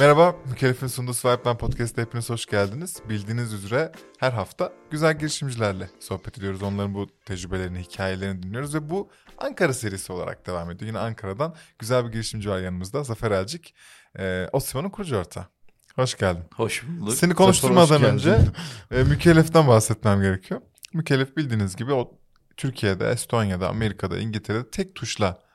Merhaba, Mükellef'in sunduğu Swipeline Podcast'a hepiniz hoş geldiniz. Bildiğiniz üzere her hafta güzel girişimcilerle sohbet ediyoruz. Onların bu tecrübelerini, hikayelerini dinliyoruz ve bu Ankara serisi olarak devam ediyor. Yine Ankara'dan güzel bir girişimci var yanımızda. Zafer Elcik, e, Osimon'un kurucu ortağı. Hoş geldin. Hoş bulduk. Seni konuşturmadan önce e, Mükellef'ten bahsetmem gerekiyor. Mükellef bildiğiniz gibi o Türkiye'de, Estonya'da, Amerika'da, İngiltere'de tek tuşla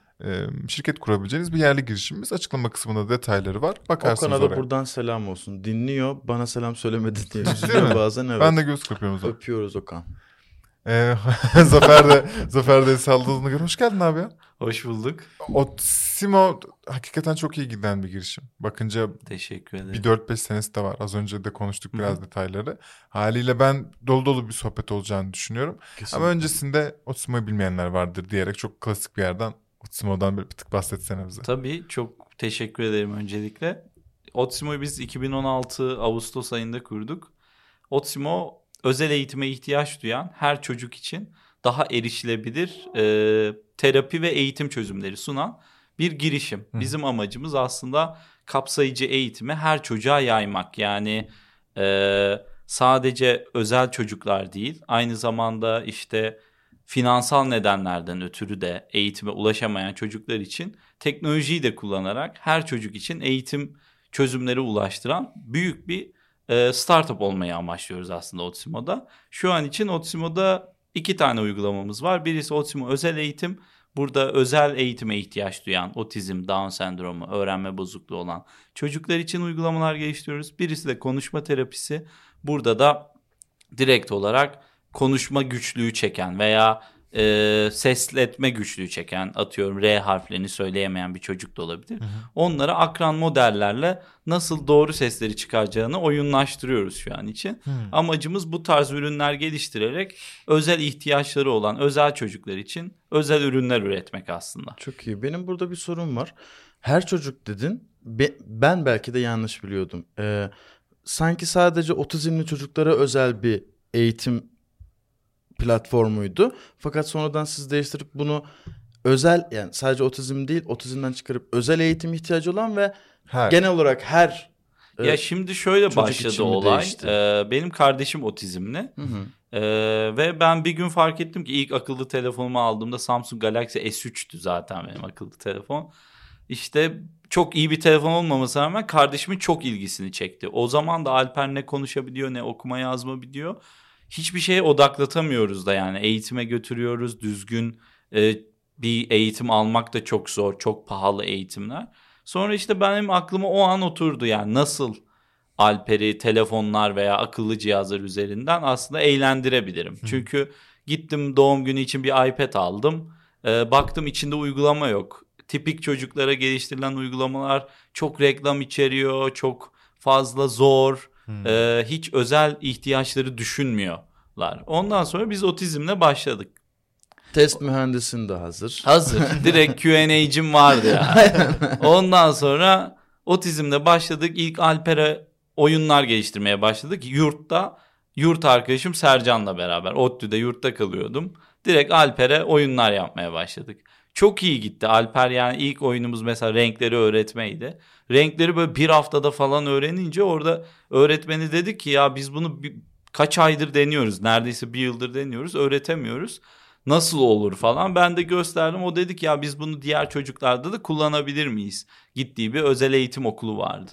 şirket kurabileceğiniz bir yerli girişimimiz. Açıklama kısmında detayları var. Bakarsınız Okan'a da oraya. buradan selam olsun. Dinliyor bana selam söylemedi diye Değil mi? üzülüyor bazen evet. Ben de göz kırpıyorum o zaman. Öpüyoruz Okan. Ee, Zafer de Zafer de saldığını göre hoş geldin abi ya. Hoş bulduk. O Simo hakikaten çok iyi giden bir girişim. Bakınca Teşekkür ederim. bir 4-5 senesi de var. Az önce de konuştuk biraz detayları. Haliyle ben dolu dolu bir sohbet olacağını düşünüyorum. Kesinlikle. Ama öncesinde Otsimo'yu bilmeyenler vardır diyerek çok klasik bir yerden Otsimo'dan bir, tık bahsetsene bize. Tabii çok teşekkür ederim öncelikle. Otsimo'yu biz 2016 Ağustos ayında kurduk. Otsimo özel eğitime ihtiyaç duyan her çocuk için daha erişilebilir e, terapi ve eğitim çözümleri sunan bir girişim. Hı. Bizim amacımız aslında kapsayıcı eğitimi her çocuğa yaymak. Yani e, sadece özel çocuklar değil aynı zamanda işte finansal nedenlerden ötürü de eğitime ulaşamayan çocuklar için teknolojiyi de kullanarak her çocuk için eğitim çözümleri ulaştıran büyük bir e, startup olmayı amaçlıyoruz aslında Otsimo'da. Şu an için Otsimo'da iki tane uygulamamız var. Birisi Otsimo özel eğitim. Burada özel eğitime ihtiyaç duyan otizm, Down sendromu, öğrenme bozukluğu olan çocuklar için uygulamalar geliştiriyoruz. Birisi de konuşma terapisi. Burada da direkt olarak konuşma güçlüğü çeken veya e, sesletme güçlüğü çeken atıyorum R harflerini söyleyemeyen bir çocuk da olabilir. Onlara akran modellerle nasıl doğru sesleri çıkaracağını oyunlaştırıyoruz şu an için. Amacımız bu tarz ürünler geliştirerek özel ihtiyaçları olan özel çocuklar için özel ürünler üretmek aslında. Çok iyi. Benim burada bir sorum var. Her çocuk dedin. Be- ben belki de yanlış biliyordum. Ee, sanki sadece otizmli çocuklara özel bir eğitim platformuydu. Fakat sonradan siz değiştirip bunu özel yani sadece otizm değil otizmden çıkarıp özel eğitim ihtiyacı olan ve Her. genel olarak her e, Ya şimdi şöyle çocuk başladı olay. değişti? Ee, benim kardeşim otizmli. Hı hı. Ee, ve ben bir gün fark ettim ki ilk akıllı telefonumu aldığımda Samsung Galaxy S3'tü zaten benim akıllı telefon. İşte çok iyi bir telefon olmamasına rağmen kardeşimin çok ilgisini çekti. O zaman da Alper ne konuşabiliyor ne okuma yazma biliyor. Hiçbir şeye odaklatamıyoruz da yani eğitime götürüyoruz düzgün e, bir eğitim almak da çok zor çok pahalı eğitimler. Sonra işte benim aklıma o an oturdu yani nasıl Alper'i telefonlar veya akıllı cihazlar üzerinden aslında eğlendirebilirim. Çünkü gittim doğum günü için bir iPad aldım. Ee, baktım içinde uygulama yok. Tipik çocuklara geliştirilen uygulamalar çok reklam içeriyor, çok fazla zor. Ee, hiç özel ihtiyaçları düşünmüyorlar. Ondan sonra biz otizmle başladık. test mühendisin de hazır. Hazır. Direkt Q&A'cim vardı yani. Ondan sonra otizmle başladık. İlk Alper'e oyunlar geliştirmeye başladık. Yurtta, yurt arkadaşım Sercan'la beraber. ODTÜ'de yurtta kalıyordum. Direkt Alper'e oyunlar yapmaya başladık. Çok iyi gitti. Alper yani ilk oyunumuz mesela renkleri öğretmeydi. Renkleri böyle bir haftada falan öğrenince orada öğretmeni dedi ki ya biz bunu bir, kaç aydır deniyoruz. Neredeyse bir yıldır deniyoruz. Öğretemiyoruz nasıl olur falan. Ben de gösterdim. O dedi ki ya biz bunu diğer çocuklarda da kullanabilir miyiz? Gittiği bir özel eğitim okulu vardı.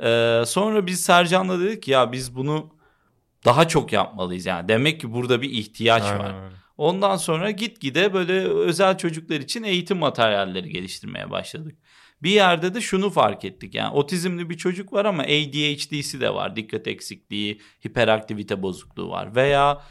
Ee, sonra biz Sercan'la dedik ki ya biz bunu daha çok yapmalıyız yani. Demek ki burada bir ihtiyaç Aynen var. öyle. Ondan sonra gitgide böyle özel çocuklar için eğitim materyalleri geliştirmeye başladık. Bir yerde de şunu fark ettik yani otizmli bir çocuk var ama ADHD'si de var. Dikkat eksikliği, hiperaktivite bozukluğu var veya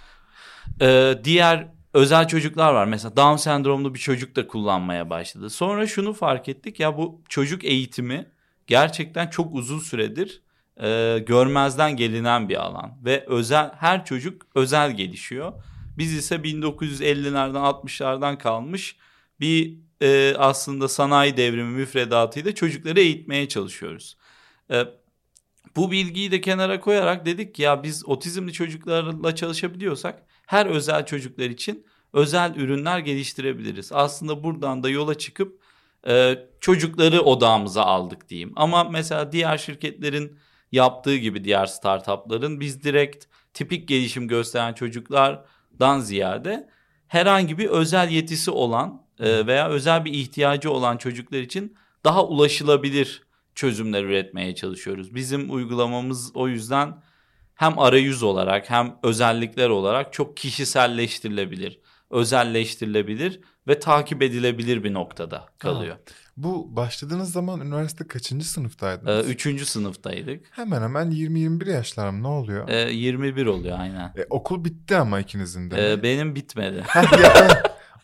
e, diğer özel çocuklar var. Mesela Down sendromlu bir çocuk da kullanmaya başladı. Sonra şunu fark ettik ya bu çocuk eğitimi gerçekten çok uzun süredir e, görmezden gelinen bir alan ve özel her çocuk özel gelişiyor. Biz ise 1950'lerden 60'lardan kalmış bir e, aslında sanayi devrimi müfredatıyla çocukları eğitmeye çalışıyoruz. E, bu bilgiyi de kenara koyarak dedik ki ya biz otizmli çocuklarla çalışabiliyorsak her özel çocuklar için özel ürünler geliştirebiliriz. Aslında buradan da yola çıkıp e, çocukları odağımıza aldık diyeyim. Ama mesela diğer şirketlerin yaptığı gibi diğer startupların biz direkt tipik gelişim gösteren çocuklardan ziyade herhangi bir özel yetisi olan e, veya özel bir ihtiyacı olan çocuklar için daha ulaşılabilir çözümler üretmeye çalışıyoruz. Bizim uygulamamız o yüzden hem arayüz olarak hem özellikler olarak çok kişiselleştirilebilir, özelleştirilebilir ve takip edilebilir bir noktada kalıyor. Bu başladığınız zaman üniversite kaçıncı Ee, sınıftaydınız? üçüncü sınıftaydık. Hemen hemen 20-21 yaşlarım ne oluyor? Ee, 21 oluyor aynen. E, okul bitti ama ikinizin de. Ee, benim bitmedi.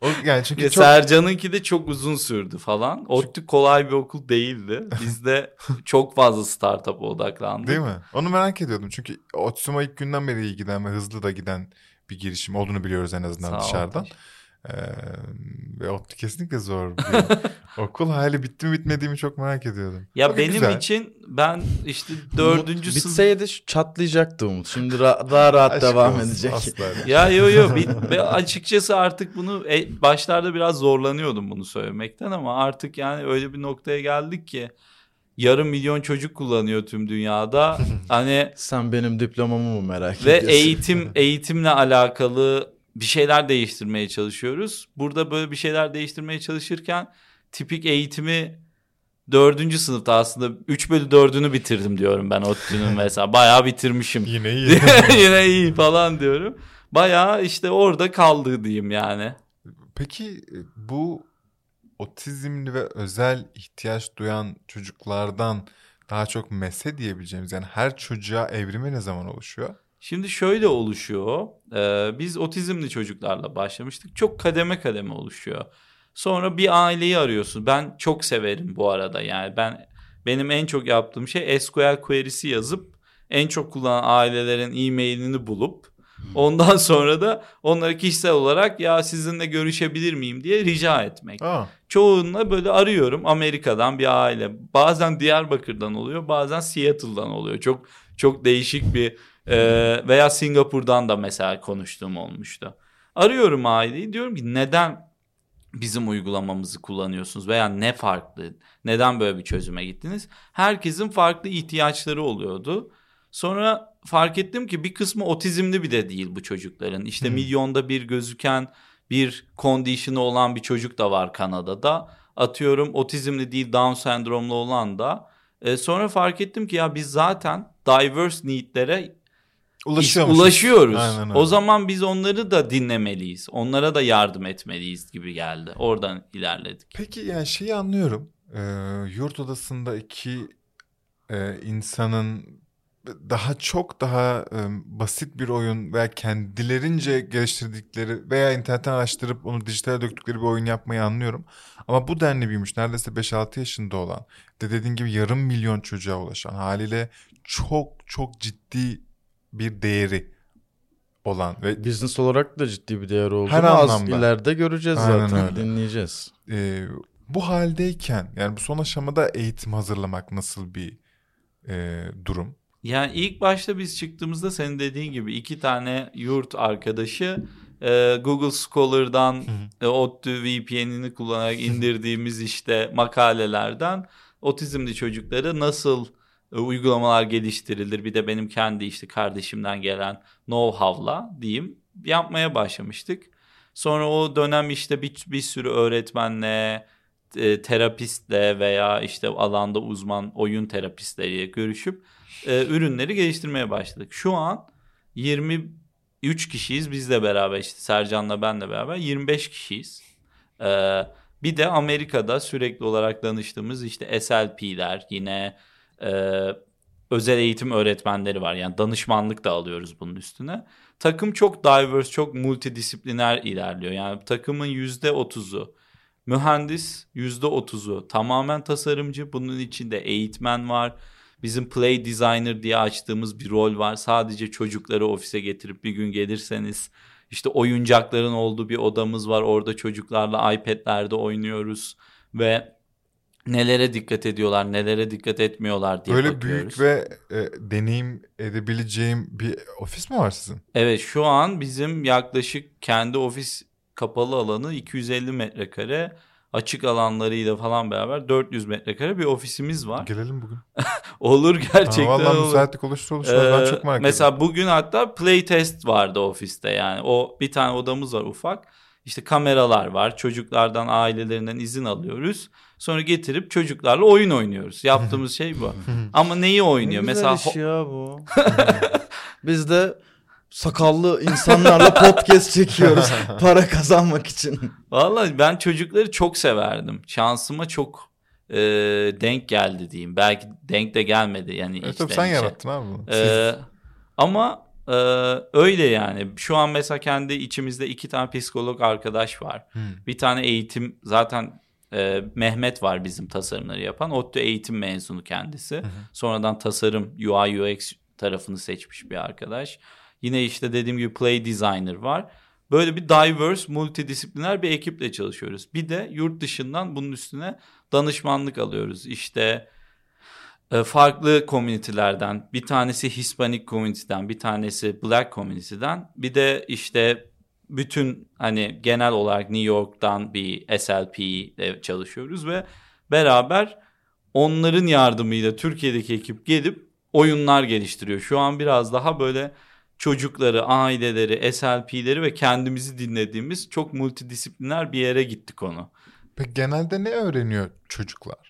O, yani çünkü Ya çok Sercan'ınki de çok uzun sürdü falan. ODTÜ kolay bir okul değildi. Bizde çok fazla startup'a odaklandık. değil mi? Onu merak ediyordum çünkü Otsuma ilk günden beri iyi giden ve hızlı da giden bir girişim olduğunu biliyoruz en azından Sağ ol. dışarıdan. Ee, ve ODTÜ kesinlikle zor bir okul. Hali bitti mi bitmediği mi çok merak ediyordum. Ya Okey, benim güzel. için ben işte dördüncü sınıf... Bitseydi şu- çatlayacaktı Umut. Şimdi ra- daha rahat Aşk devam olsun, edecek. asla. Ya yo yo ve açıkçası artık bunu e, başlarda biraz zorlanıyordum bunu söylemekten ama artık yani öyle bir noktaya geldik ki yarım milyon çocuk kullanıyor tüm dünyada. hani Sen benim diplomamı mı merak ve ediyorsun? eğitim eğitimle alakalı bir şeyler değiştirmeye çalışıyoruz. Burada böyle bir şeyler değiştirmeye çalışırken tipik eğitimi dördüncü sınıfta aslında 3 bölü dördünü bitirdim diyorum ben ODTÜ'nün mesela. Bayağı bitirmişim. Yine iyi. Yine iyi falan diyorum. Bayağı işte orada kaldı diyeyim yani. Peki e, bu otizmli ve özel ihtiyaç duyan çocuklardan daha çok mese diyebileceğimiz yani her çocuğa evrimi ne zaman oluşuyor? Şimdi şöyle oluşuyor. Ee, biz otizmli çocuklarla başlamıştık. Çok kademe kademe oluşuyor. Sonra bir aileyi arıyorsun. Ben çok severim bu arada. Yani ben benim en çok yaptığım şey SQL query'si yazıp en çok kullanan ailelerin e-mailini bulup ondan sonra da onlara kişisel olarak ya sizinle görüşebilir miyim diye rica etmek. Aa, Çoğunla böyle arıyorum Amerika'dan bir aile. Bazen Diyarbakır'dan oluyor, bazen Seattle'dan oluyor. Çok çok değişik bir e, veya Singapur'dan da mesela konuştuğum olmuştu. Arıyorum aileyi diyorum ki neden bizim uygulamamızı kullanıyorsunuz veya ne farklı? Neden böyle bir çözüme gittiniz? Herkesin farklı ihtiyaçları oluyordu. Sonra fark ettim ki bir kısmı otizmli bir de değil bu çocukların. İşte Hmm. milyonda bir gözüken bir condition'ı olan bir çocuk da var Kanada'da. Atıyorum otizmli değil Down sendromlu olan da. E, sonra fark ettim ki ya biz zaten diverse needlere ulaşıyormuşuz. ulaşıyoruz. Aynen öyle. O zaman biz onları da dinlemeliyiz. Onlara da yardım etmeliyiz gibi geldi. Oradan ilerledik. Peki yani şeyi anlıyorum. Ee, yurt odasında iki e, insanın daha çok daha e, basit bir oyun veya kendilerince geliştirdikleri veya internetten araştırıp onu dijitale döktükleri bir oyun yapmayı anlıyorum. Ama bu denli büyümüş neredeyse 5-6 yaşında olan de dediğin gibi yarım milyon çocuğa ulaşan haliyle çok çok ciddi bir değeri olan ve Business olarak da ciddi bir değer olduğunu Her az anlamda. ileride göreceğiz Aynen zaten. öyle. Dinleyeceğiz. e, bu haldeyken yani bu son aşamada eğitim hazırlamak nasıl bir e, durum? Yani ilk başta biz çıktığımızda senin dediğin gibi iki tane yurt arkadaşı e, Google Scholar'dan e, ODTÜ VPN'ini kullanarak indirdiğimiz işte makalelerden otizmli çocuklara nasıl e, uygulamalar geliştirilir bir de benim kendi işte kardeşimden gelen know-how'la diyeyim yapmaya başlamıştık. Sonra o dönem işte bir, bir sürü öğretmenle, e, terapistle veya işte alanda uzman oyun terapistleriyle görüşüp e, ürünleri geliştirmeye başladık. Şu an 23 kişiyiz bizle beraber işte Sercan'la benle beraber 25 kişiyiz. E, bir de Amerika'da sürekli olarak danıştığımız işte SLP'ler yine e, özel eğitim öğretmenleri var. Yani danışmanlık da alıyoruz bunun üstüne. Takım çok diverse, çok multidisipliner ilerliyor. Yani takımın yüzde otuzu mühendis, yüzde otuzu tamamen tasarımcı. Bunun içinde eğitmen var. Bizim play designer diye açtığımız bir rol var. Sadece çocukları ofise getirip bir gün gelirseniz işte oyuncakların olduğu bir odamız var. Orada çocuklarla iPad'lerde oynuyoruz ve nelere dikkat ediyorlar, nelere dikkat etmiyorlar diye Böyle bakıyoruz. büyük ve e, deneyim edebileceğim bir ofis mi var sizin? Evet şu an bizim yaklaşık kendi ofis kapalı alanı 250 metrekare açık alanlarıyla falan beraber 400 metrekare bir ofisimiz var. Gelelim bugün. Olur gerçekten Aa, vallahi olur. müsaitlik oluştu ben Ee, çok merak Mesela ediyorum. bugün hatta play test vardı ofiste yani. O bir tane odamız var ufak. İşte kameralar var. Çocuklardan, ailelerinden izin alıyoruz. Sonra getirip çocuklarla oyun oynuyoruz. Yaptığımız şey bu. Ama neyi oynuyor? Ne Mesela güzel iş ya bu. Biz de sakallı insanlarla podcast çekiyoruz para kazanmak için. Vallahi ben çocukları çok severdim. Şansıma çok e, denk geldi diyeyim. Belki denk de gelmedi yani. Evet, tabii sen içe. yarattın abi bunu. Ee, ama e, öyle yani. Şu an mesela kendi içimizde iki tane psikolog arkadaş var. Hmm. Bir tane eğitim zaten e, Mehmet var bizim tasarımları yapan. ODTÜ eğitim mezunu kendisi. Sonradan tasarım UI UX tarafını seçmiş bir arkadaş. Yine işte dediğim gibi play designer var. Böyle bir diverse, multidisipliner bir ekiple çalışıyoruz. Bir de yurt dışından bunun üstüne danışmanlık alıyoruz. İşte e, farklı komünitelerden bir tanesi Hispanic community'den bir tanesi Black community'den bir de işte bütün hani genel olarak New York'tan bir SLP ile çalışıyoruz ve beraber onların yardımıyla Türkiye'deki ekip gelip oyunlar geliştiriyor. Şu an biraz daha böyle çocukları, aileleri, SLP'leri ve kendimizi dinlediğimiz çok multidisipliner bir yere gitti konu. Peki genelde ne öğreniyor çocuklar?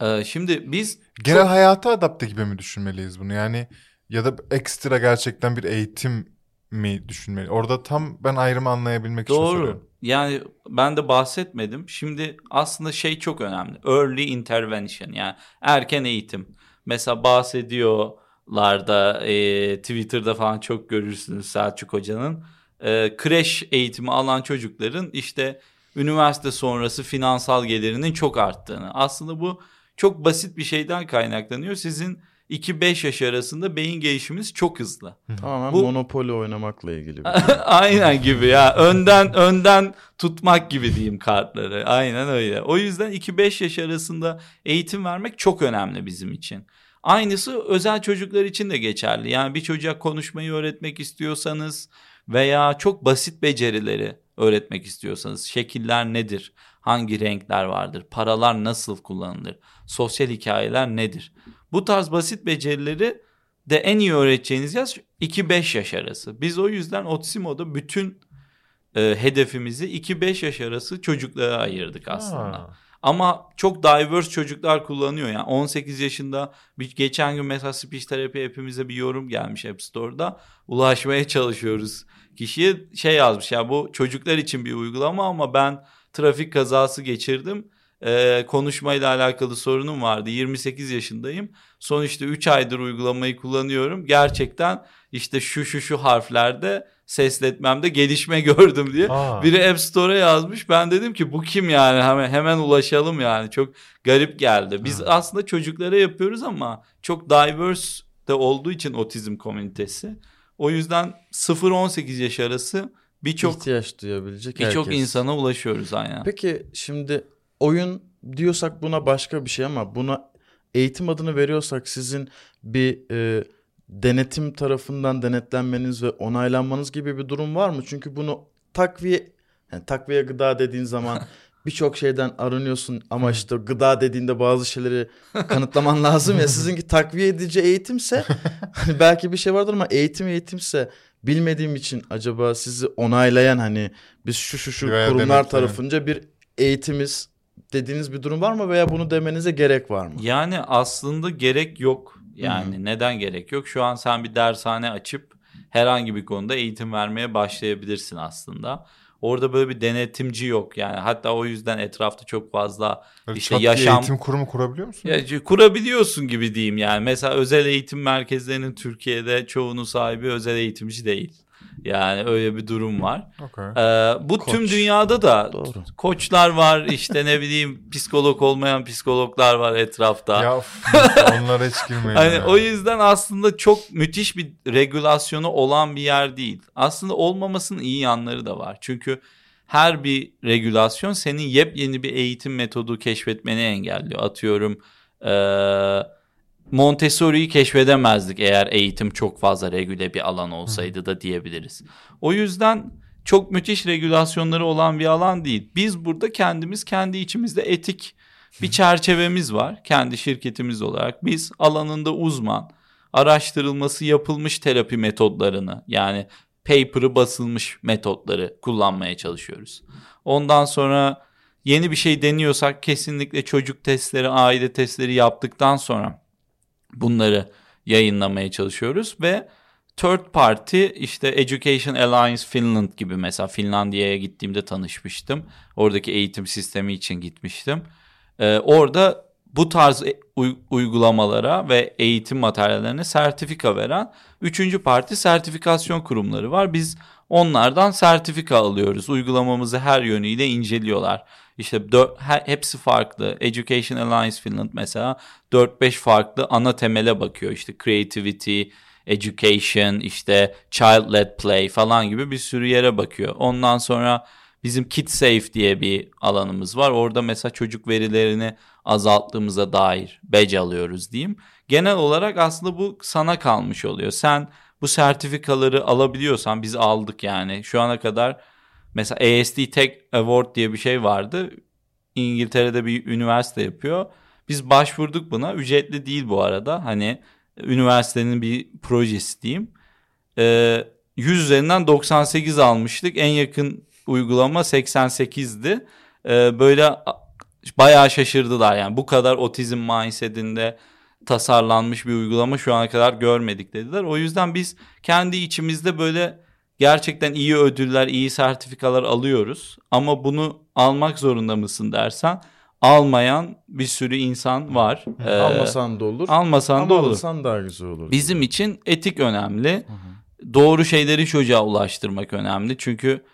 Ee, şimdi biz Genel hayata adapte gibi mi düşünmeliyiz bunu? Yani ya da ekstra gerçekten bir eğitim mi düşünmeli? Orada tam ben ayrımı anlayabilmek için soruyorum. Doğru. Yani ben de bahsetmedim. Şimdi aslında şey çok önemli. Early intervention yani erken eğitim. Mesela bahsediyorlar da e, Twitter'da falan çok görürsünüz Selçuk Hoca'nın. E, kreş eğitimi alan çocukların işte üniversite sonrası finansal gelirinin çok arttığını. Aslında bu çok basit bir şeyden kaynaklanıyor. Sizin 2-5 yaş arasında beyin gelişiminiz çok hızlı. Tamamen Bu- Monopoly oynamakla ilgili. Bir Aynen gibi ya. Önden önden tutmak gibi diyeyim kartları. Aynen öyle. O yüzden 2-5 yaş arasında eğitim vermek çok önemli bizim için. Aynısı özel çocuklar için de geçerli. Yani bir çocuğa konuşmayı öğretmek istiyorsanız veya çok basit becerileri öğretmek istiyorsanız şekiller nedir? Hangi renkler vardır? Paralar nasıl kullanılır? Sosyal hikayeler nedir? Bu tarz basit becerileri de en iyi öğreteceğiniz yaş 2-5 yaş arası. Biz o yüzden Otsimo'da bütün e, hedefimizi 2-5 yaş arası çocuklara ayırdık aslında. Ha. Ama çok diverse çocuklar kullanıyor. Yani 18 yaşında bir, geçen gün mesela speech terapi hepimize bir yorum gelmiş App Store'da. Ulaşmaya çalışıyoruz. Kişiye şey yazmış ya bu çocuklar için bir uygulama ama ben trafik kazası geçirdim. Ee, konuşmayla alakalı sorunum vardı. 28 yaşındayım. Son işte 3 aydır uygulamayı kullanıyorum. Gerçekten işte şu şu şu harflerde sesletmemde gelişme gördüm diye. Aa. Biri App Store'a yazmış. Ben dedim ki bu kim yani hemen hemen ulaşalım yani. Çok garip geldi. Biz Ha. aslında çocuklara yapıyoruz ama çok diverse de olduğu için otizm komünitesi. O yüzden 0-18 yaş arası birçok ihtiyaç duyabilecek birçok insana ulaşıyoruz aynen. Peki şimdi oyun diyorsak buna başka bir şey ama buna eğitim adını veriyorsak sizin bir e, denetim tarafından denetlenmeniz ve onaylanmanız gibi bir durum var mı? Çünkü bunu takviye yani takviye gıda dediğin zaman birçok şeyden arınıyorsun ama işte gıda dediğinde bazı şeyleri kanıtlaman lazım ya sizinki takviye edici eğitimse hani belki bir şey vardır ama eğitim eğitimse bilmediğim için acaba sizi onaylayan hani biz şu şu şu Veya kurumlar denetleyen. tarafınca bir eğitimiz dediğiniz bir durum var mı veya bunu demenize gerek var mı? Yani aslında gerek yok. Yani neden gerek yok? Şu an sen bir dershane açıp herhangi bir konuda eğitim vermeye başlayabilirsin aslında. Orada böyle bir denetimci yok yani. Hatta o yüzden etrafta çok fazla Böyle işte yaşam- eğitim kurumu kurabiliyor musun? ya, kurabiliyorsun gibi diyeyim yani. Mesela özel eğitim merkezlerinin Türkiye'de çoğunun sahibi özel eğitimci değil. Yani öyle bir durum var. Okey. Ee, bu Koç. tüm dünyada da Doğru. koçlar var işte ne bileyim psikolog olmayan psikologlar var etrafta. Ya onlara hiç girmeyelim. Hani o yüzden aslında çok müthiş bir regülasyonu olan bir yer değil. Aslında olmamasının iyi yanları da var. Çünkü her bir regülasyon senin yepyeni bir eğitim metodu keşfetmeni engelliyor. Atıyorum eee Montessori'yi keşfedemezdik eğer eğitim çok fazla regüle bir alan olsaydı da diyebiliriz. O yüzden çok müthiş regülasyonları olan bir alan değil. Biz burada kendimiz kendi içimizde etik bir çerçevemiz var kendi şirketimiz olarak. Biz alanında uzman, araştırılması yapılmış terapi metodlarını yani paper'ı basılmış metotları kullanmaya çalışıyoruz. Ondan sonra yeni bir şey deniyorsak kesinlikle çocuk testleri, aile testleri yaptıktan sonra bunları yayınlamaya çalışıyoruz ve third party işte Education Alliance Finland gibi mesela Finlandiya'ya gittiğimde tanışmıştım. Oradaki eğitim sistemi için gitmiştim. Ee, orada bu tarz e, uygulamalara ve eğitim materyallerine sertifika veren üçüncü parti sertifikasyon kurumları var. Biz onlardan sertifika alıyoruz. Uygulamamızı her yönüyle inceliyorlar. İşte hepsi farklı. Education Alliance Finland mesela 4-5 farklı ana temele bakıyor. İşte creativity, education, işte child-led play falan gibi bir sürü yere bakıyor. Ondan sonra bizim Kid Safe diye bir alanımız var. Orada mesela çocuk verilerini azalttığımıza dair badge alıyoruz diyeyim. Genel olarak aslında bu sana kalmış oluyor. Sen bu sertifikaları alabiliyorsan biz aldık yani. Şu ana kadar mesela ASD Tech Award diye bir şey vardı. İngiltere'de bir üniversite yapıyor. Biz başvurduk buna. Ücretli değil bu arada. Hani üniversitenin bir projesi diyeyim. Ee, 100 üzerinden 98 almıştık. En yakın uygulama 88'di. Ee, böyle bayağı şaşırdılar yani bu kadar otizm mindsetinde tasarlanmış bir uygulama şu ana kadar görmedik dediler. O yüzden biz kendi içimizde böyle gerçekten iyi ödüller, iyi sertifikalar alıyoruz. Ama bunu almak zorunda mısın dersen almayan bir sürü insan var. Ee, almasan da olur. Almasan da olur. alsan daha güzel olur. Bizim için etik önemli. Hı hı. Doğru şeyleri çocuğa ulaştırmak önemli. Çünkü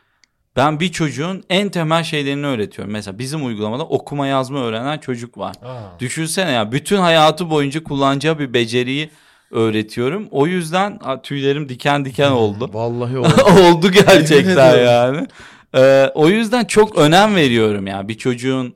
ben bir çocuğun en temel şeylerini öğretiyorum. Mesela bizim uygulamada okuma yazma öğrenen çocuk var. Aa. Düşünsene ya bütün hayatı boyunca kullanacağı bir beceriyi öğretiyorum. O yüzden tüylerim diken diken oldu. Vallahi oldu. oldu gerçekten yani. Ee, o yüzden çok önem veriyorum ya bir çocuğun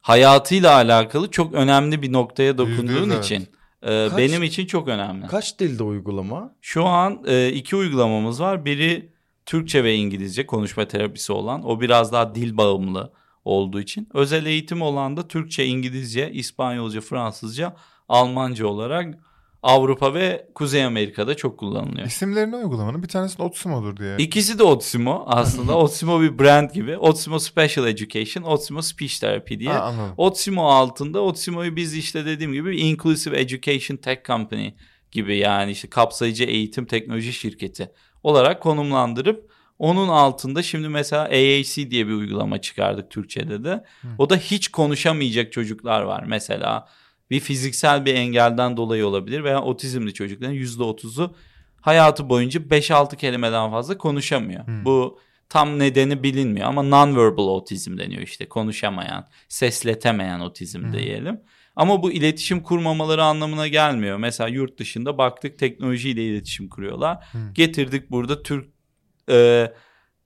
hayatıyla alakalı çok önemli bir noktaya dokunduğun evet. için. E, kaç, benim için çok önemli. Kaç dilde uygulama? Şu an e, iki uygulamamız var. Biri Türkçe ve İngilizce konuşma terapisi olan o biraz daha dil bağımlı olduğu için. Özel eğitim olan da Türkçe, İngilizce, İspanyolca, Fransızca, Almanca olarak Avrupa ve Kuzey Amerika'da çok kullanılıyor. İsimlerini uygulamanın bir tanesi Otsimo'dur diye. İkisi de Otsimo aslında. Otsimo bir brand gibi. Otsimo Special Education, Otsimo Speech Therapy diye. Ha, Otsimo altında Otsimo'yu biz işte dediğim gibi Inclusive Education Tech Company gibi yani işte kapsayıcı eğitim teknoloji şirketi olarak konumlandırıp onun altında şimdi mesela AAC diye bir uygulama çıkardık Türkçe'de de. Hı. O da hiç konuşamayacak çocuklar var. Mesela bir fiziksel bir engelden dolayı olabilir veya otizmli çocukların %30'u hayatı boyunca 5-6 kelimeden fazla konuşamıyor. Hı. Bu tam nedeni bilinmiyor ama non-verbal otizm deniyor işte konuşamayan, sesletemeyen otizm Hı. diyelim. Ama bu iletişim kurmamaları anlamına gelmiyor. Mesela yurt dışında baktık teknolojiyle iletişim kuruyorlar. Hı. Getirdik burada Türk e,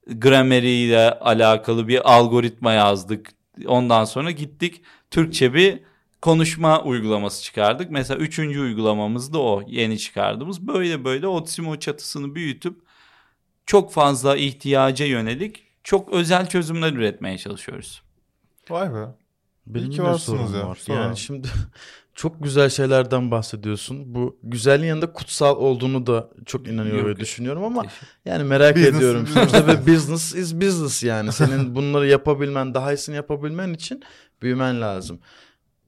grameriyle alakalı bir algoritma yazdık. Ondan sonra gittik Türkçe bir konuşma uygulaması çıkardık. Mesela üçüncü uygulamamız da o yeni çıkardığımız. Böyle böyle Otsimo çatısını büyütüp çok fazla ihtiyaca yönelik çok özel çözümler üretmeye çalışıyoruz. Vay be. Benim İyi ki varsınız ya. Var. Yani şimdi çok güzel şeylerden bahsediyorsun. Bu güzelliğin yanında kutsal olduğunu da çok inanıyorum ve düşünüyorum ama yani merak business, ediyorum. Sonuçta ve business is business yani. Senin bunları yapabilmen, daha iyisini yapabilmen için büyümen lazım.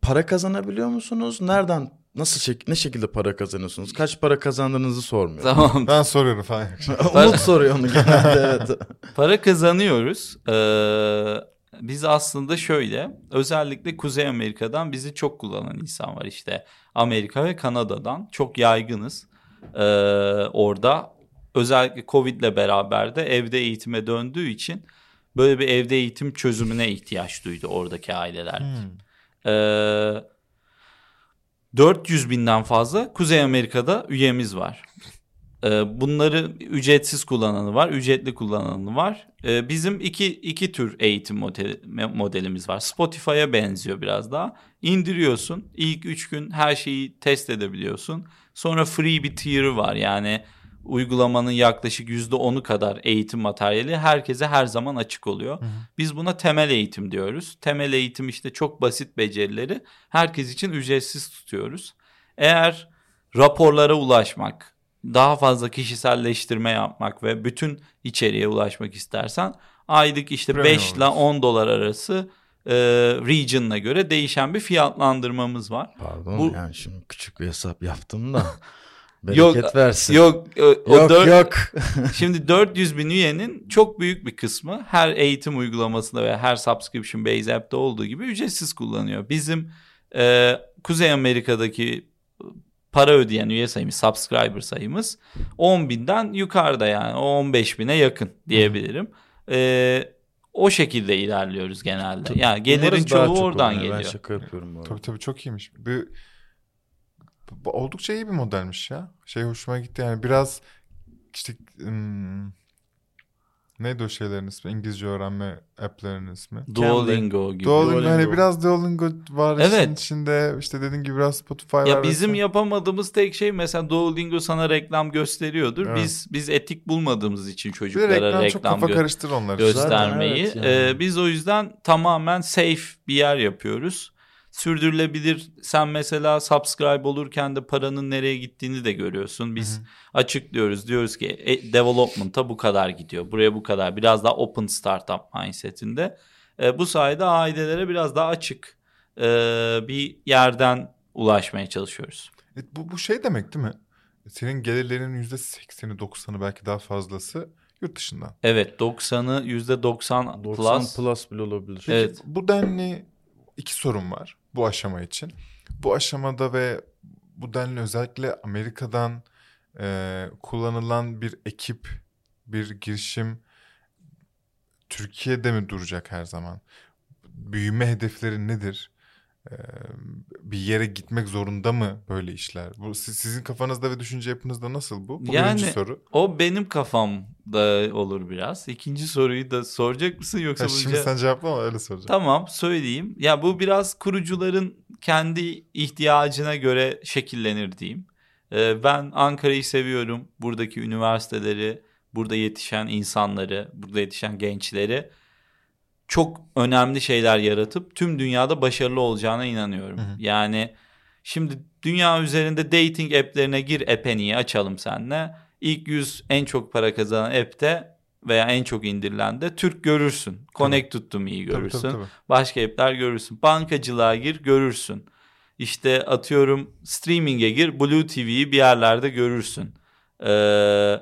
Para kazanabiliyor musunuz? Nereden Nasıl şek ne şekilde para kazanıyorsunuz? Kaç para kazandığınızı sormuyorum. Tamam. Ben soruyorum falan. Umut soruyor onu genelde evet. Para kazanıyoruz. Ee, biz aslında şöyle özellikle Kuzey Amerika'dan bizi çok kullanan insan var işte. Amerika ve Kanada'dan çok yaygınız. Ee, orada özellikle Covid ile beraber de evde eğitime döndüğü için böyle bir evde eğitim çözümüne ihtiyaç duydu oradaki aileler. Hmm. Ee, 400 binden fazla Kuzey Amerika'da üyemiz var. Ee, bunları ücretsiz kullananı var, ücretli kullananı var. Ee, bizim iki, iki tür eğitim modeli, modelimiz var. Spotify'a benziyor biraz daha. İndiriyorsun, ilk üç gün her şeyi test edebiliyorsun. Sonra free bir tier'ı var yani uygulamanın yaklaşık %10'u kadar eğitim materyali herkese her zaman açık oluyor. Biz buna temel eğitim diyoruz. Temel eğitim işte çok basit becerileri herkes için ücretsiz tutuyoruz. Eğer raporlara ulaşmak, daha fazla kişiselleştirme yapmak ve bütün içeriğe ulaşmak istersen aylık işte Premium 5 ile alıyorsun. 10 dolar arası e, region'la göre değişen bir fiyatlandırmamız var. Pardon Bu- yani şimdi küçük bir hesap yaptım da. Bereket Yok, versin. Yok, o, o yok. dört- yok. Şimdi 400 bin üyenin çok büyük bir kısmı her eğitim uygulamasında veya her subscription based app'te olduğu gibi ücretsiz kullanıyor. Bizim e, Kuzey Amerika'daki para ödeyen üye sayımız, subscriber sayımız 10 binden yukarıda yani o 15 bine yakın diyebilirim. E, o şekilde ilerliyoruz genelde. Yani gelirin çoğu çok oradan. Ben geliyor. şaka yapıyorum bu arada. Tabii tabii çok iyiymiş. Bir, bu oldukça iyi bir modelmiş ya. Şey hoşuma gitti yani biraz işte hmm, neydi o şeylerin ismi? İngilizce öğrenme app'lerin ismi. Duolingo gibi. Duolingo, Duolingo. hani biraz Duolingo var işin Evet. içinde. İşte dediğin gibi biraz Spotify var. Ya bizim vesaire. yapamadığımız tek şey mesela Duolingo sana reklam gösteriyordur. Evet. Biz biz etik bulmadığımız için çocuklara reklam, reklam, çok kafa gö- karıştırır onlar. Göz- göstermeyi. Zaten evet yani. Ee, biz o yüzden tamamen safe bir yer yapıyoruz. Sürdürülebilir. Sen mesela subscribe olurken de paranın nereye gittiğini de görüyorsun. Biz açıklıyoruz. Diyoruz ki e, development'a bu kadar gidiyor. Buraya bu kadar. Biraz daha open startup mindset'inde. E, bu sayede ailelere biraz daha açık e, bir yerden ulaşmaya çalışıyoruz. E, bu, bu şey demek değil mi? Senin gelirlerinin %80'i 90'ı belki daha fazlası yurt dışından. Evet 90'ı %90 90 plus. plus, bile olabilir. Peki, Evet. Bu denli iki sorun var bu aşama için. Bu aşamada ve bu denli özellikle Amerika'dan e, kullanılan bir ekip, bir girişim Türkiye'de mi duracak her zaman? Büyüme hedefleri nedir? Bir yere gitmek zorunda mı böyle işler? Bu siz- sizin kafanızda ve düşünce yapınızda nasıl bu? Bu Yani- birinci soru. O benim kafamda olur biraz. İkinci soruyu da soracak mısın yoksa Ha, şimdi ce- sen cevaplama öyle soracağım. Tamam söyleyeyim. Ya bu biraz kurucuların kendi ihtiyacına göre şekillenir diyeyim. Ee, ben Ankara'yı seviyorum. Buradaki üniversiteleri, burada yetişen insanları, burada yetişen gençleri çok önemli şeyler yaratıp tüm dünyada başarılı olacağına inanıyorum. Hı hı. Yani şimdi dünya üzerinde dating app'lerine gir App'eni'yi açalım seninle. İlk 100 en çok para kazanan app'te veya en çok indirilen de Türk görürsün. Connected to me'yi Tabii, görürsün. tabii, tabii. Başka app'ler görürsün. Bankacılığa gir görürsün. İşte atıyorum streaming'e gir Blue TV'yi bir yerlerde görürsün. Ee,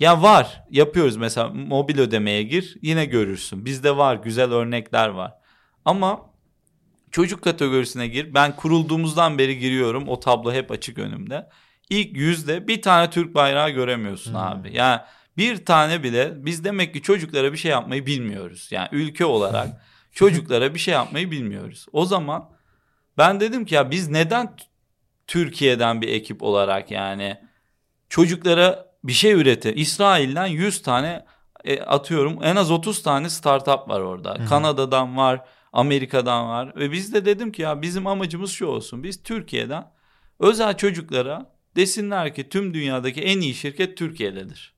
ya var yapıyoruz mesela mobil ödemeye gir yine görürsün. Bizde var güzel örnekler var. Ama çocuk kategorisine gir. Ben kurulduğumuzdan beri giriyorum. O tablo hep açık önümde. İlk yüzde bir tane Türk bayrağı göremiyorsun Hmm. abi. Yani bir tane bile biz demek ki çocuklara bir şey yapmayı bilmiyoruz. Yani ülke olarak çocuklara bir şey yapmayı bilmiyoruz. O zaman ben dedim ki ya biz neden Türkiye'den bir ekip olarak yani çocuklara bir şey üretir. İsrail'den 100 tane e, atıyorum en az 30 tane startup var orada. hı. Kanada'dan var, Amerika'dan var ve biz de dedim ki ya bizim amacımız şu olsun. Biz Türkiye'den özel çocuklara desinler ki tüm dünyadaki en iyi şirket Türkiye'dedir.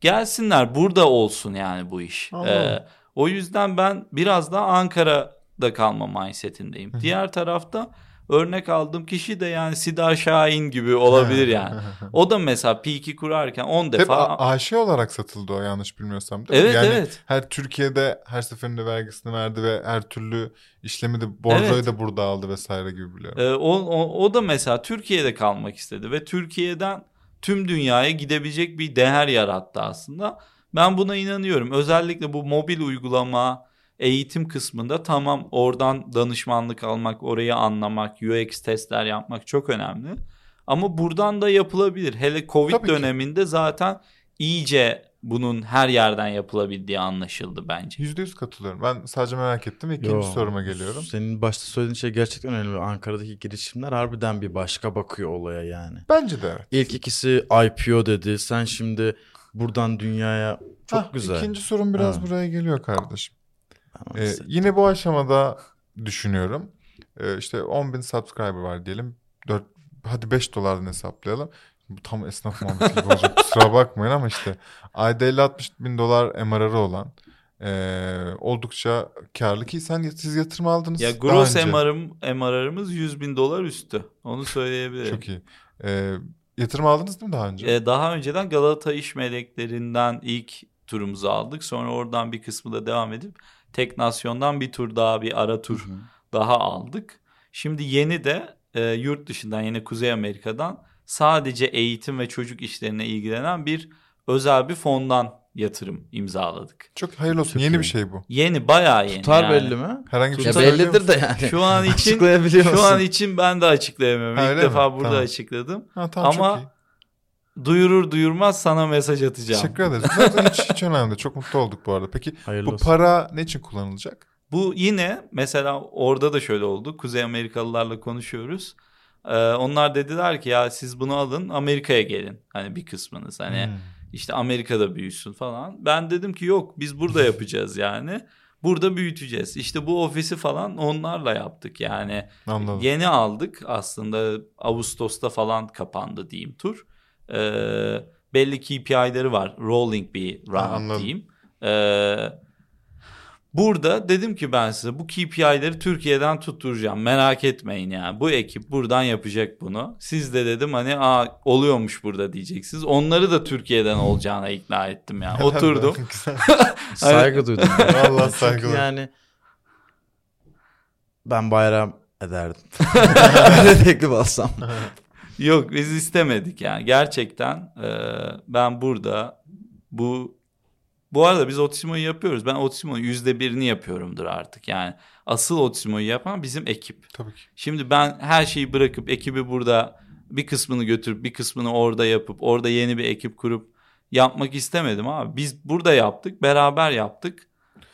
Gelsinler burada olsun yani bu iş. Anladım. Ee, o yüzden ben biraz daha Ankara'da kalma mindsetindeyim. Diğer tarafta örnek aldığım kişi de yani Sida Şahin gibi olabilir yani. O da mesela Peak'i kurarken 10 Hep defa A- AŞ olarak satıldı o yanlış bilmiyorsam değil mi? Evet yani evet. her Türkiye'de her seferinde vergisini verdi ve her türlü işlemi de borzoyu Evet. da burada aldı vesaire gibi biliyorum. Ee, o, o, o da mesela Türkiye'de kalmak istedi ve Türkiye'den tüm dünyaya gidebilecek bir değer yarattı aslında. Ben buna inanıyorum. Özellikle bu mobil uygulama, eğitim kısmında tamam oradan danışmanlık almak, orayı anlamak, UX testler yapmak çok önemli. Ama buradan da yapılabilir. Hele Covid Tabii ki. döneminde zaten iyice bunun her yerden yapılabildiği anlaşıldı bence. Yüzde yüz katılıyorum. Ben sadece merak ettim. ve İkinci Yo, soruma geliyorum. Senin başta söylediğin şey gerçekten önemli. Ankara'daki girişimler harbiden bir başka bakıyor olaya yani. Bence de evet. İlk ikisi IPO dedi. Sen şimdi buradan dünyaya çok Hah, güzel. İkinci sorum biraz Ha. buraya geliyor kardeşim. Ee, yine bu aşamada düşünüyorum. Ee, işte 10 bin subscriber var diyelim. 4, hadi 5 dolardan hesaplayalım. Bu tam esnaf muhabbeti gibi olacak. Kusura bakmayın ama işte ayda 50-60 bin dolar MRR'ı olan e, oldukça karlı ki sen siz yatırım aldınız. Ya gross. MR'ım, MRR'ımız 100 bin dolar üstü. Onu söyleyebilirim. Çok iyi. E, yatırım aldınız değil mi daha önce? Ee, daha önceden Galata İş Meleklerinden ilk turumuzu aldık. Sonra oradan bir kısmı da devam edip Teknasyon'dan bir tur daha bir ara tur daha aldık. Şimdi yeni de e, yurt dışından yine Kuzey Amerika'dan sadece eğitim ve çocuk işlerine ilgilenen bir özel bir fondan yatırım imzaladık. Çok hayırlı olsun. Çok Yeni iyi. bir şey bu. Yeni bayağı yeni. Tutar yani. belli mi? Herhangi bir Ya şey bellidir de yani. Şu an için şu an için ben de açıklayamıyorum. Ha, İlk defa mi? burada Tamam. açıkladım. Ha, tamam, Ama çok iyi. Duyurur duyurmaz sana mesaj atacağım. Teşekkür ederiz. Zaten hiç, hiç önemli. değil. Çok mutlu olduk bu arada. Peki Hayırlı bu olsun. para ne için kullanılacak? Bu yine mesela orada da şöyle oldu. Kuzey Amerikalılarla konuşuyoruz. Ee, onlar dediler ki ya siz bunu alın Amerika'ya gelin. Hani bir kısmınız hani Hmm. işte Amerika'da büyüsün falan. Ben dedim ki yok biz burada yapacağız yani. Burada büyüteceğiz. İşte bu ofisi falan onlarla yaptık yani. Anladım. Yeni aldık aslında Ağustos'ta falan kapandı diyeyim tur. Ee, belli KPI'leri var. Rolling bir anladım. diyeyim. Ee, burada dedim ki ben size bu KPI'leri Türkiye'den tutturacağım. Merak etmeyin ya. Bu ekip buradan yapacak bunu. Siz de dedim hani Aa, oluyormuş burada diyeceksiniz. Onları da Türkiye'den olacağına ikna ettim ya. Oturdum. Saygı duydum. Vallahi saygılar. Yani ben bayram ederdim. Öyle teklif alsam. Yok biz istemedik yani gerçekten e, ben burada bu bu arada biz Otizmo'yu yapıyoruz. Ben Otizmo'nun yüzde birini yapıyorumdur artık yani asıl Otizmo'yu yapan bizim ekip. Tabii ki. Şimdi ben her şeyi bırakıp ekibi burada bir kısmını götürüp bir kısmını orada yapıp orada yeni bir ekip kurup yapmak istemedim abi. Biz burada yaptık beraber yaptık.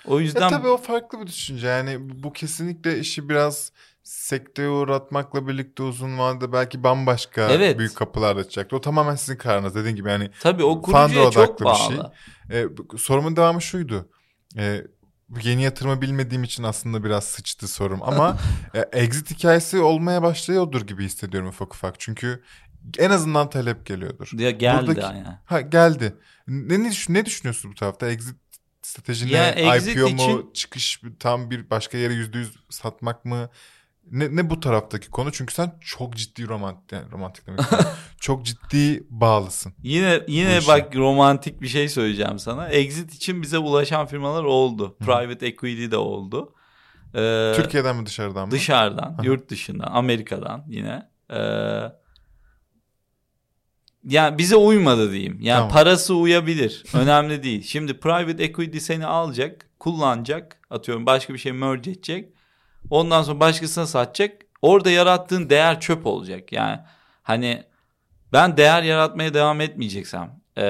O yüzden Ya tabii o farklı bir düşünce. Yani bu kesinlikle işi biraz sekteye uğratmakla birlikte uzun vadede belki bambaşka Evet. büyük kapılar açacaktı. O tamamen sizin kararınız. Dediğin gibi yani tabii o kurucuya çok odaklı bir bağlı. şey. e, bu- sorumun devamı şuydu. E, bu yeni yatırımı bilmediğim için aslında biraz sıçtı sorum ama e, exit hikayesi olmaya başlıyordur gibi hissediyorum ufak ufak. Çünkü en azından talep geliyordur. Ya geldi Buradaki- yani. Ha geldi. Ne, ne, düşün- ne düşünüyorsun bu tarafta? Exit strateji Ya exit IPO mu? için- Çıkış tam bir başka yere yüzde yüz satmak mı? Ne, ne bu taraftaki konu? Çünkü sen çok ciddi romantik, yani romantik demek çok ciddi bağlısın. Yine yine bak romantik bir şey söyleyeceğim sana. Exit için bize ulaşan firmalar oldu. Private equity de oldu. Ee, Türkiye'den mi dışarıdan mı? dışarıdan, yurt dışından, Amerika'dan yine. Ee, yani bize uymadı diyeyim. Yani Tamam. parası uyabilir. Önemli değil. Şimdi private equity seni alacak, kullanacak. Atıyorum başka bir şey merge edecek. Ondan sonra başkasına satacak. Orada yarattığın değer çöp olacak. Yani hani ben değer yaratmaya devam etmeyeceksem e,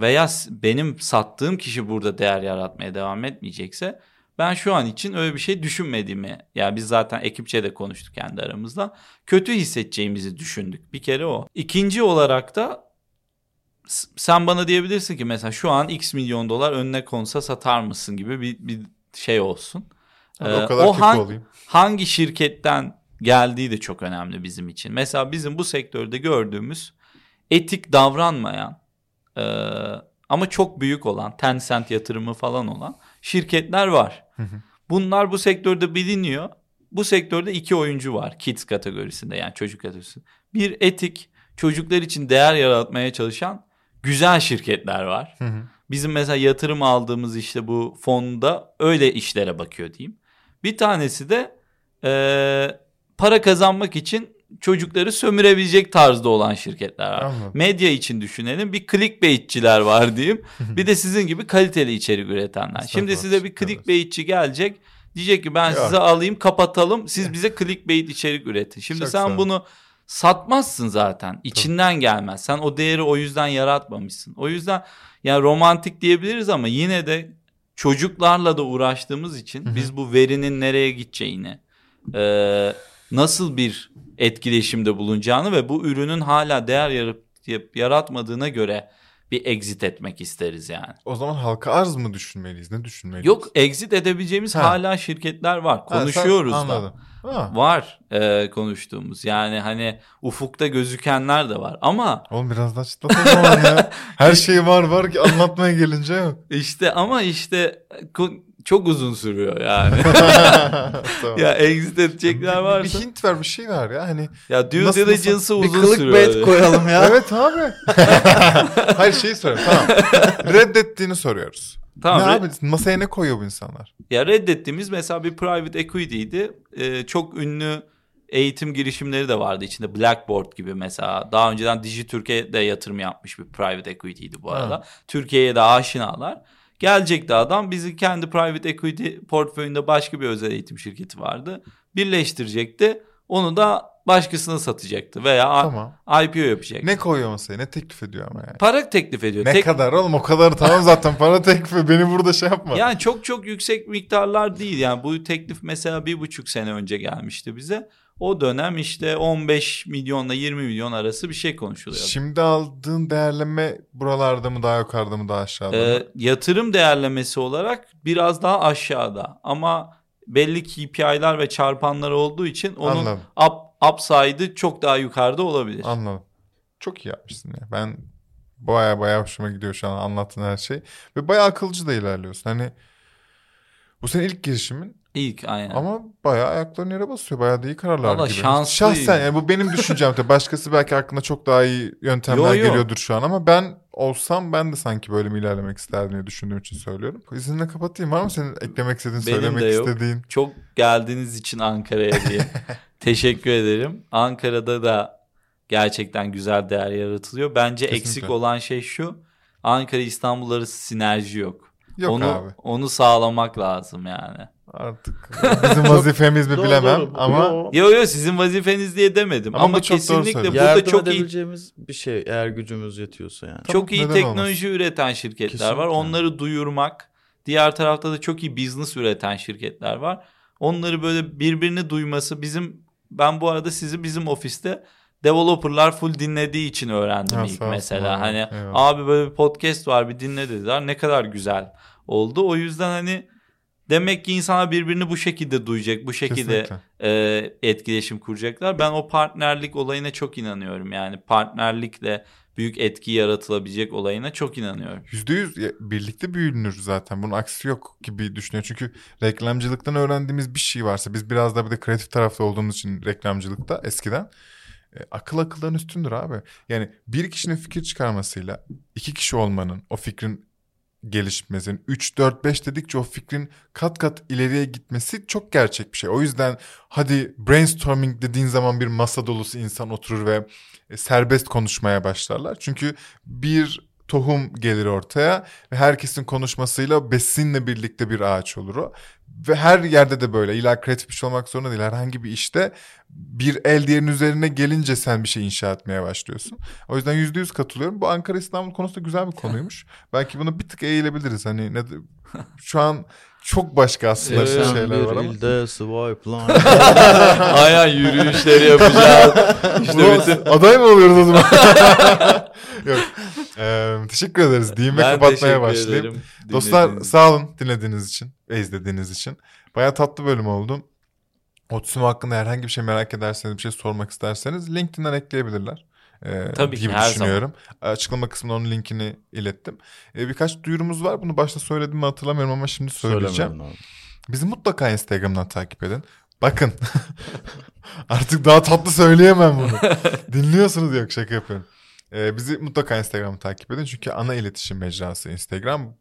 veya benim sattığım kişi burada değer yaratmaya devam etmeyecekse ben şu an için öyle bir şey düşünmediğimi yani biz zaten ekipçe de konuştuk kendi aramızda kötü hissedeceğimizi düşündük bir kere o. İkinci olarak da sen bana diyebilirsin ki mesela şu an x milyon dolar önüne konsa satar mısın gibi bir, bir şey olsun. Ee, o kadar kötü han- olayım. hangi şirketten geldiği de çok önemli bizim için. Mesela bizim bu sektörde gördüğümüz etik davranmayan e, ama çok büyük olan Tencent yatırımı falan olan şirketler var. Hı hı. Bunlar bu sektörde biliniyor. Bu sektörde iki oyuncu var kids kategorisinde yani çocuk kategorisinde. Bir etik çocuklar için değer yaratmaya çalışan güzel şirketler var. Hı hı. Bizim mesela yatırım aldığımız işte bu fonda öyle işlere bakıyor diyeyim. Bir tanesi de eee, para kazanmak için çocukları sömürebilecek tarzda olan şirketler var. Anladım. Medya için düşünelim bir clickbaitçiler var diyeyim. bir de sizin gibi kaliteli içerik üretenler. Şimdi size bir clickbaitçi gelecek. Diyecek ki ben Yok. size alayım kapatalım siz bize clickbait içerik üretin. Şimdi Çok sen bunu satmazsın zaten. İçinden gelmez. Sen o değeri o yüzden yaratmamışsın. O yüzden yani romantik diyebiliriz ama yine de çocuklarla da uğraştığımız için Hı hı. biz bu verinin nereye gideceğini, e, nasıl bir etkileşimde bulunacağını ve bu ürünün hala değer yarat- yaratmadığına göre bir exit etmek isteriz yani. O zaman halka arz mı düşünmeliyiz? Ne düşünmeliyiz? Yok exit edebileceğimiz Ha. hala şirketler var. Ha, sen- Konuşuyoruz da. Anladım. Ha. Var e, konuştuğumuz. Yani hani ufukta gözükenler de var. Ama Oğlum biraz daha çıtlat o zaman ya. Her şey var var ki anlatmaya gelince yok. işte ama işte çok uzun sürüyor yani. tamam. ya exit edecekler bir, bir varsa. hint ver bir şey ver ya hani. Ya due Nasıl- diligence'ı Bir uzun kılık sürüyor. bet koyalım ya. Evet abi. Hayır şeyi soruyorum tamam. Reddettiğini soruyoruz. Tamam, ne abi masaya ne koyuyor bu insanlar? Ya reddettiğimiz mesela bir private equity'ydi. Ee, çok ünlü eğitim girişimleri de vardı içinde. Blackboard gibi mesela. Daha önceden Dijitürk'e de yatırım yapmış bir private equity'ydi bu arada. Ha. Türkiye'ye de aşinalar. Gelecekti adam bizi kendi private equity portföyünde başka bir özel eğitim şirketi vardı. Birleştirecekti. Onu da başkasına satacaktı veya Tamam. IPO yapacaktı. Ne koyuyor masaya? Ne teklif ediyor ama yani? Para teklif ediyor. Ne Tek- kadar oğlum o kadar tamam zaten para teklifi beni burada şey yapma. Yani çok çok yüksek miktarlar değil. Yani bu teklif mesela bir buçuk sene önce gelmişti bize. O dönem işte 15 milyonla 20 milyon arası bir şey konuşuluyor. Şimdi aldığın değerleme buralarda mı daha yukarıda mı daha aşağıda mı? Ee, yatırım değerlemesi olarak biraz daha aşağıda ama belli KPI'ler ve çarpanlar olduğu için onun Anladım. up, upside'ı çok daha yukarıda olabilir. Anladım. Çok iyi yapmışsın ya. Ben baya baya hoşuma gidiyor şu an anlattığın her şey. Ve baya akılcı da ilerliyorsun. Hani bu senin ilk girişimin İlk aynen. ama baya ayaklarını yere basıyor. Baya da iyi kararlar Valla gibi. şanslıyım. Şahsen yani bu benim düşüncem. Tabii başkası belki aklına çok daha iyi yöntemler Yo, yo. geliyordur şu an ama ben olsam ben de sanki böyle mi ilerlemek isterdim diye düşündüğüm için söylüyorum. İzinle kapatayım. Var mı senin eklemek istediğin, Benim söylemek de yok. istediğin? Çok geldiğiniz için Ankara'ya diye teşekkür ederim. Ankara'da da gerçekten güzel değer yaratılıyor. Bence Kesinlikle. eksik olan şey şu. Ankara İstanbul arası sinerji yok. Yok onu abi. onu sağlamak lazım yani. Artık bizim vazifemiz mi Doğru, bilemem doğru. ama Yo. Yo yo sizin vazifeniz diye demedim Ama ama, bu çok doğru kesinlikle burada Yardım çok iyi edebileceğimiz bir şey eğer gücümüz yetiyorsa yani. Tamam, çok iyi teknoloji üreten şirketler var. Kesinlikle. Onları duyurmak. Diğer tarafta da çok iyi business üreten şirketler var. Onları böyle birbirini duyması bizim ben bu arada sizi bizim ofiste developerlar full dinlediği için öğrendim Ha, ilk mesela. abi. Hani Eyvallah. abi böyle bir podcast var bir dinle dediler. Ne kadar güzel oldu. O yüzden hani demek ki insanlar birbirini bu şekilde duyacak. Bu şekilde kesinlikle. e, etkileşim kuracaklar. Ben o partnerlik olayına çok inanıyorum. Yani partnerlikle büyük etki yaratılabilecek olayına çok inanıyorum. Yüzde yüz ya- birlikte büyünür zaten. Bunun aksi yok gibi düşünüyorum. Çünkü reklamcılıktan öğrendiğimiz bir şey varsa biz biraz da bir de kreatif tarafta olduğumuz için reklamcılıkta eskiden e, akıl akıldan üstündür abi. Yani bir kişinin fikir çıkarmasıyla iki kişi olmanın o fikrin gelişmesinin 3 4 5 dedikçe o fikrin kat kat ileriye gitmesi çok gerçek bir şey. O yüzden hadi brainstorming dediğin zaman bir masa dolusu insan oturur ve e, serbest konuşmaya başlarlar. Çünkü bir tohum gelir ortaya ve herkesin konuşmasıyla besinle birlikte bir ağaç olur o. Ve her yerde de böyle. İlla kreatif bir şey olmak zorunda değil. Herhangi bir işte bir el diğerinin üzerine gelince sen bir şey inşa etmeye başlıyorsun. O yüzden yüzde yüz katılıyorum. Bu Ankara İstanbul konusu da güzel bir konuymuş. Belki bunu bir tık eğilebiliriz. Hani ne şu an çok başka aslında Evet. şeyler bir var ama. ilde swipe line. Aynen yürüyüşleri yapacağız. işte bütün... Aday mı oluyoruz o zaman? Yok. Ee, teşekkür ederiz diyeyim ve kapatmaya başlayayım. ederim. Dostlar dinlediğiniz sağ olun dinlediğiniz için ve izlediğiniz için. Baya tatlı bölüm oldu. Otizm hakkında herhangi bir şey merak ederseniz, bir şey sormak isterseniz LinkedIn'den ekleyebilirler. Ee, Tabii ki, gibi her düşünüyorum. Açıklama kısmına onun linkini ilettim. Ee, birkaç duyurumuz var. Bunu başta söyledim mi hatırlamıyorum ama şimdi söyleyeceğim. Bizi mutlaka Instagram'dan takip edin. Bakın. Artık daha tatlı söyleyemem bunu. Dinliyorsunuz yok şaka yapıyorum. Ee, bizi mutlaka Instagram'dan takip edin. Çünkü ana iletişim mecrası Instagram.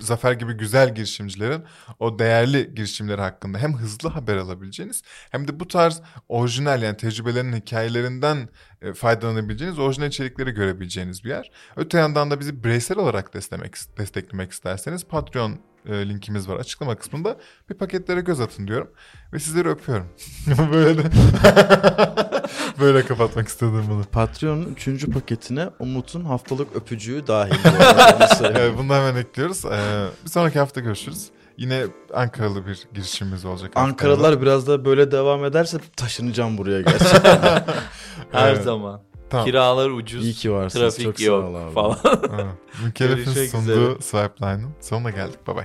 Zafer gibi güzel girişimcilerin o değerli girişimleri hakkında hem hızlı haber alabileceğiniz hem de bu tarz orijinal yani tecrübelerinin hikayelerinden faydalanabileceğiniz orijinal içerikleri görebileceğiniz bir yer. Öte yandan da bizi bireysel olarak desteklemek, desteklemek isterseniz Patreon e, linkimiz var açıklama kısmında. Bir paketlere göz atın diyorum ve sizleri öpüyorum. böyle de böyle kapatmak istedim bunu. Patreon'un 3. paketine Umut'un haftalık öpücüğü dahil. bu. Evet, bunu hemen ekliyoruz. Ee, bir sonraki hafta görüşürüz. Yine Ankaralı bir girişimimiz olacak. Ankaralılar biraz da böyle devam ederse taşınacağım buraya gerçekten. Her Evet, zaman. Tamam. Kiralar ucuz. İyi ki varsınız. Trafik Çok sağ yok ol abi. falan. Evet. Mükellef'in sunduğu Swipeline'ın sonuna geldik. Bay bay.